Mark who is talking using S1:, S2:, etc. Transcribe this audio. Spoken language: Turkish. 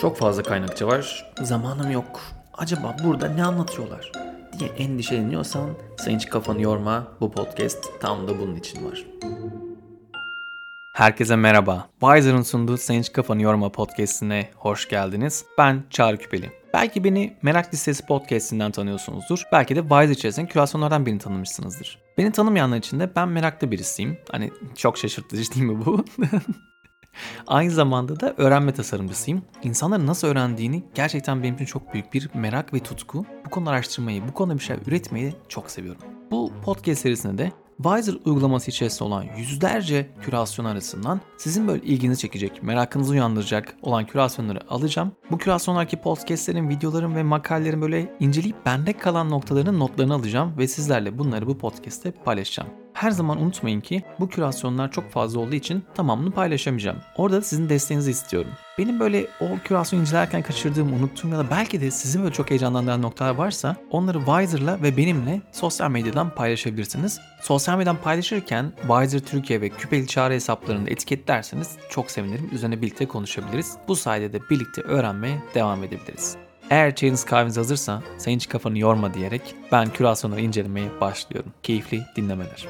S1: Çok fazla kaynakça var. Zamanım yok. Acaba burada ne anlatıyorlar? diye endişeleniyorsan sen hiç kafanı yorma. Bu podcast tam da bunun için var. Herkese merhaba. Wiser'ın sunduğu Sen Hiç Kafanı Yorma podcastine hoş geldiniz. Ben Çağrı Küpeli. Belki beni Merak Listesi podcastinden tanıyorsunuzdur. Belki de Wiser içerisinde kürasyonlardan birini tanımışsınızdır. Beni tanımayanlar için de ben meraklı birisiyim. Hani çok şaşırtıcı değil mi bu? Aynı zamanda da öğrenme tasarımcısıyım. İnsanların nasıl öğrendiğini gerçekten benim için çok büyük bir merak ve tutku. Bu konuda araştırmayı, bu konuda bir şey üretmeyi çok seviyorum. Bu podcast serisinde de Wiser uygulaması içerisinde olan yüzlerce kürasyon arasından sizin böyle ilginizi çekecek, merakınızı uyandıracak olan kürasyonları alacağım. Bu kürasyonlardaki podcastlerin, videoların ve makalelerin böyle inceleyip bende kalan noktaların notlarını alacağım ve sizlerle bunları bu podcast'te paylaşacağım. Her zaman unutmayın ki bu kürasyonlar çok fazla olduğu için tamamını paylaşamayacağım. Orada sizin desteğinizi istiyorum. Benim böyle o kürasyonu incelerken kaçırdığım, unuttuğum ya da belki de sizin böyle çok heyecanlandıran noktalar varsa onları Wiser'la ve benimle sosyal medyadan paylaşabilirsiniz. Sosyal medyadan paylaşırken Wiser Türkiye ve Küpeli Çağrı hesaplarında etiketlerseniz çok sevinirim. Üzerine birlikte konuşabiliriz. Bu sayede de birlikte öğrenmeye devam edebiliriz. Eğer çayınız kahveniz hazırsa sen hiç kafanı yorma diyerek ben kürasyonları incelemeye başlıyorum. Keyifli dinlemeler.